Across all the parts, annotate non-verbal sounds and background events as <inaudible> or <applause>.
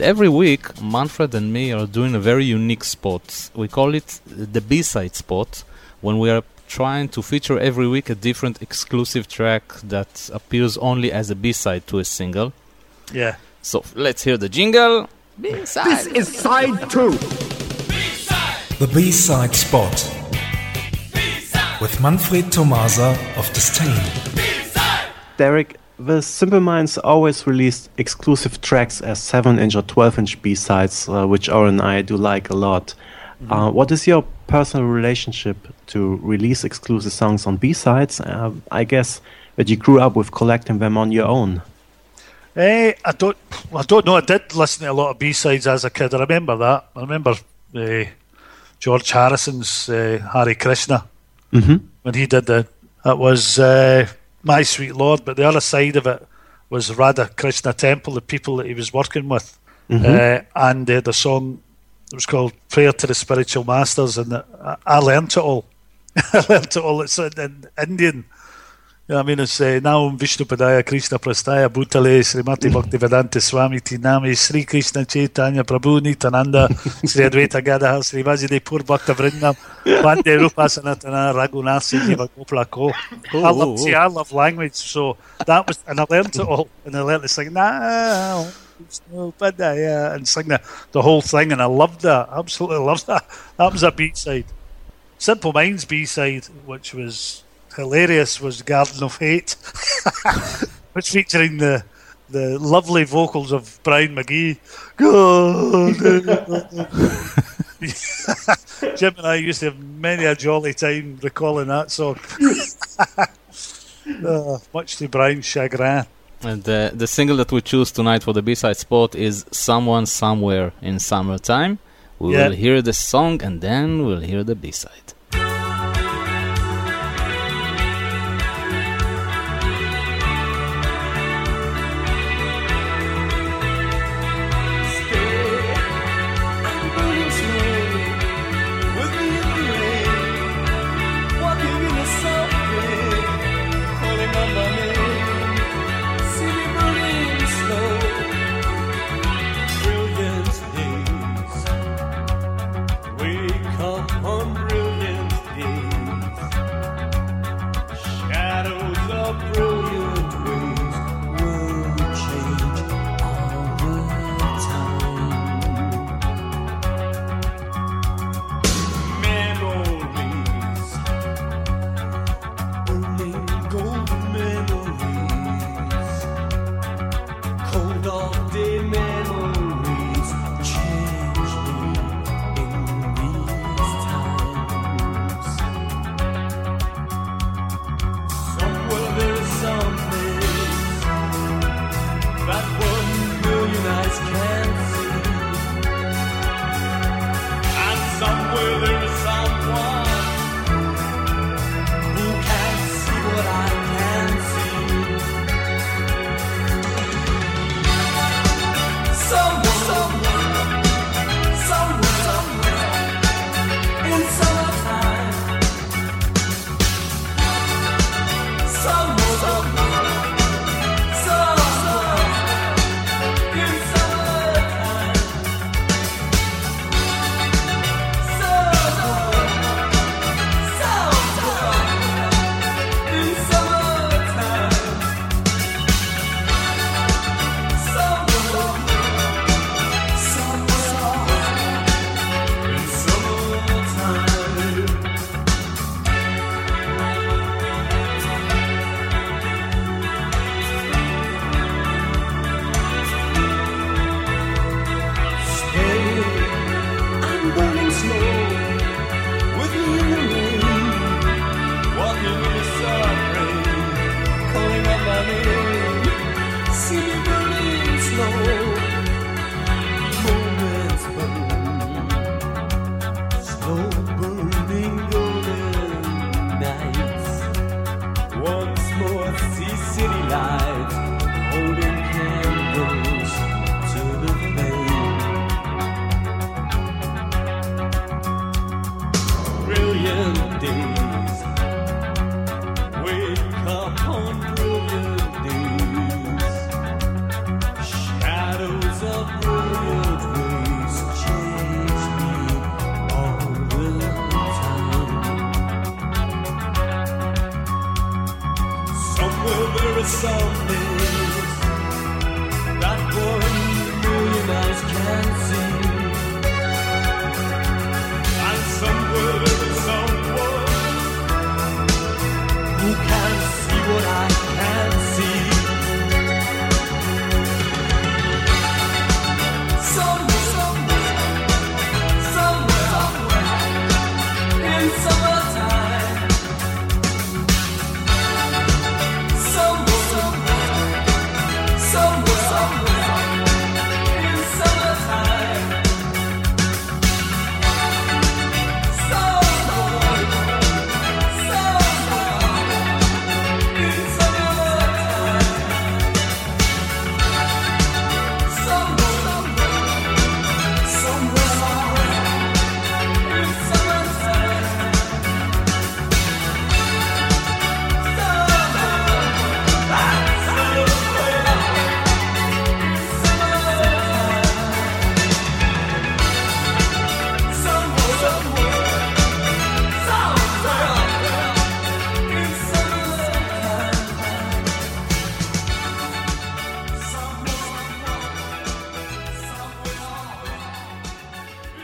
Every week, Manfred and me are doing a very unique spot. We call it the B-side spot, when we are trying to feature every week a different exclusive track that appears only as a B-side to a single. Yeah. So let's hear the jingle. B-side. This is side two. The B-side spot. B-side. With Manfred Tomasa of Disdain. Derek, the Simple Minds always released exclusive tracks as 7 inch or 12 inch B sides, uh, which Oren and I do like a lot. Mm-hmm. Uh, what is your personal relationship to release exclusive songs on B sides? Uh, I guess that you grew up with collecting them on your own. Eh, I don't, I don't know. I did listen to a lot of B sides as a kid. I remember that. I remember uh, George Harrison's uh, Hare Krishna mm-hmm. when he did the. It was uh, My Sweet Lord, but the other side of it was Radha Krishna Temple, the people that he was working with, mm-hmm. Uh, and the song it was called Prayer to the Spiritual Masters, and I, I learned it all. <laughs> I learned it all. It's in Indian. I mean, it's uh, Naum Vishnu Padaya Krishna Prastaya Bhutale Srimati Bhaktivedanta <laughs> Swami Tinami Sri Krishna Chaitanya Prabhu Nityananda Sri Advaita Gadadhar Sri Vajide Pur Bhakta Vrindam Bande Rupa Sanatana Raghunath Jiva Gopala Ko. I love, see, I love language, so that was, and I learned it all, and I learned to sing, now Padaya, and sing the, the whole thing, and I loved that. Absolutely loved that. That was a B side. Simple Minds B side, which was hilarious, was Garden of Hate, <laughs> which featuring the the lovely vocals of Brian McGee. <laughs> Jim and I used to have many a jolly time recalling that song. <laughs> uh, much to Brian's chagrin. And the, the single that we choose tonight for the B-side spot is Someone Somewhere in Summertime. We yeah. will hear the song and then we'll hear the B-side.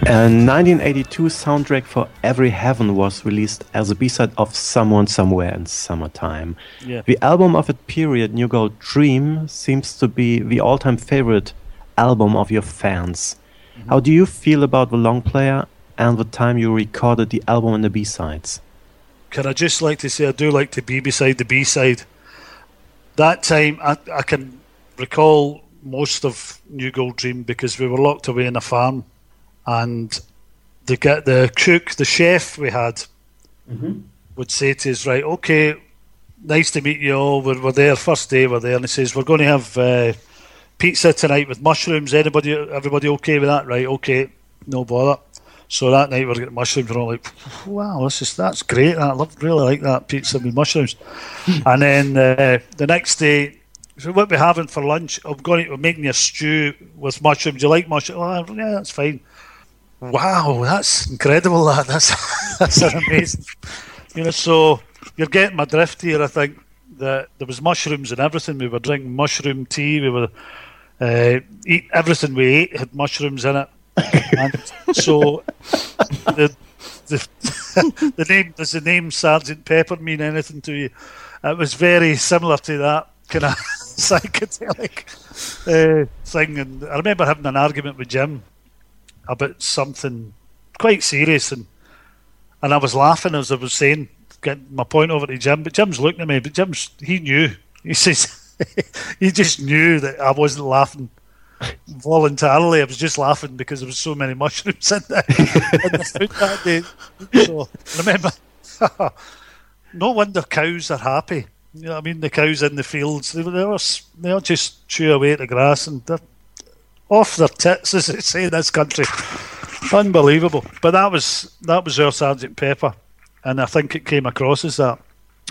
A 1982 soundtrack for Every Heaven was released as a B-side of Someone Somewhere in Summertime. Yeah. The album of that period, New Gold Dream, seems to be the all-time favorite album of your fans. Mm-hmm. How do you feel about the long player and the time you recorded the album and the B-sides? Can I just like to say I do like to be beside the B-side. That time I, I can recall most of New Gold Dream because we were locked away in a farm and the get the cook, the chef we had, mm-hmm. would say to us, "Right, okay, nice to meet you all. We're, we're there first day. We're there." And he says, "We're going to have uh, pizza tonight with mushrooms. Anybody, everybody, okay with that? Right? Okay, no bother." So that night we're getting mushrooms. We're all like, "Wow, this is that's great. I love, really like that pizza with mushrooms." <laughs> and then uh, the next day. So what we're having for lunch? I'm going to we're making a stew with mushrooms. Do you like mushrooms? Oh, yeah, that's fine. Wow, that's incredible. That <laughs> that's that's amazing. You know, so you're getting my drift here. I think that there was mushrooms and everything. We were drinking mushroom tea. We were uh, eat everything we ate had mushrooms in it. and <laughs> so the the, <laughs> the name does the name Sergeant Pepper mean anything to you? It was very similar to that kind of psychedelic uh, thing. And I remember having an argument with Jim about something quite serious, and and I was laughing as I was saying, getting my point over to Jim. But Jim's looking at me, but Jim's he knew. <laughs> He says <laughs> he just knew that I wasn't laughing voluntarily. I was just laughing because there was so many <laughs> mushrooms in there in the food that day. So remember, no wonder cows are happy. You know what I mean? The cows in the fields, they, they, were, they all just chew away at the grass and they're off their tits, <laughs> as they say in this country. Unbelievable. But that was that was our Sergeant Pepper, and I think it came across as that.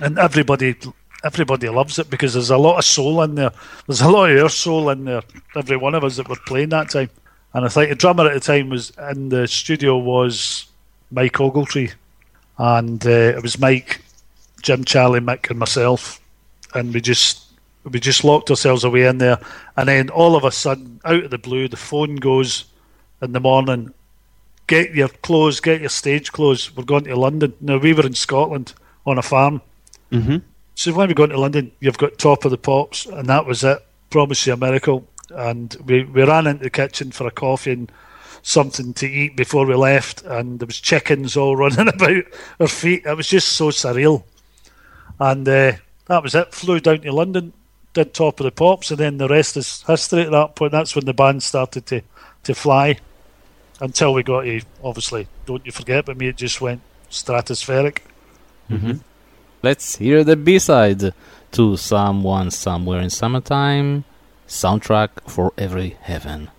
And everybody everybody loves it because there's a lot of soul in there. There's a lot of our soul in there. Every one of us that were playing that time. And I think the drummer at the time was in the studio was Mike Ogletree, and uh, it was Mike, Jim, Charlie, Mick, and myself, and we just we just locked ourselves away in there, and then all of a sudden, out of the blue, the phone goes in the morning. Get your clothes, get your stage clothes. We're going to London. Now we were in Scotland on a farm. Mm-hmm. So when we go to London, you've got Top of the Pops, and that was it. Promise you a miracle. And we, we ran into the kitchen for a coffee and something to eat before we left, and there was chickens all <laughs> running about our feet. It was just so surreal. And uh, that was it. Flew down to London, did Top of the Pops, and then the rest is history at that point. That's when the band started to, to fly until we got to, obviously, don't you forget, but me, it just went stratospheric. Mm-hmm. Let's hear the B side to Someone Somewhere in Summertime soundtrack for every heaven.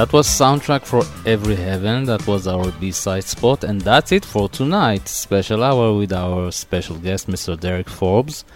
That was soundtrack for Every Heaven. That was our B-side spot, and that's it for tonight. Special hour with our special guest, Mr. Derek Forbes.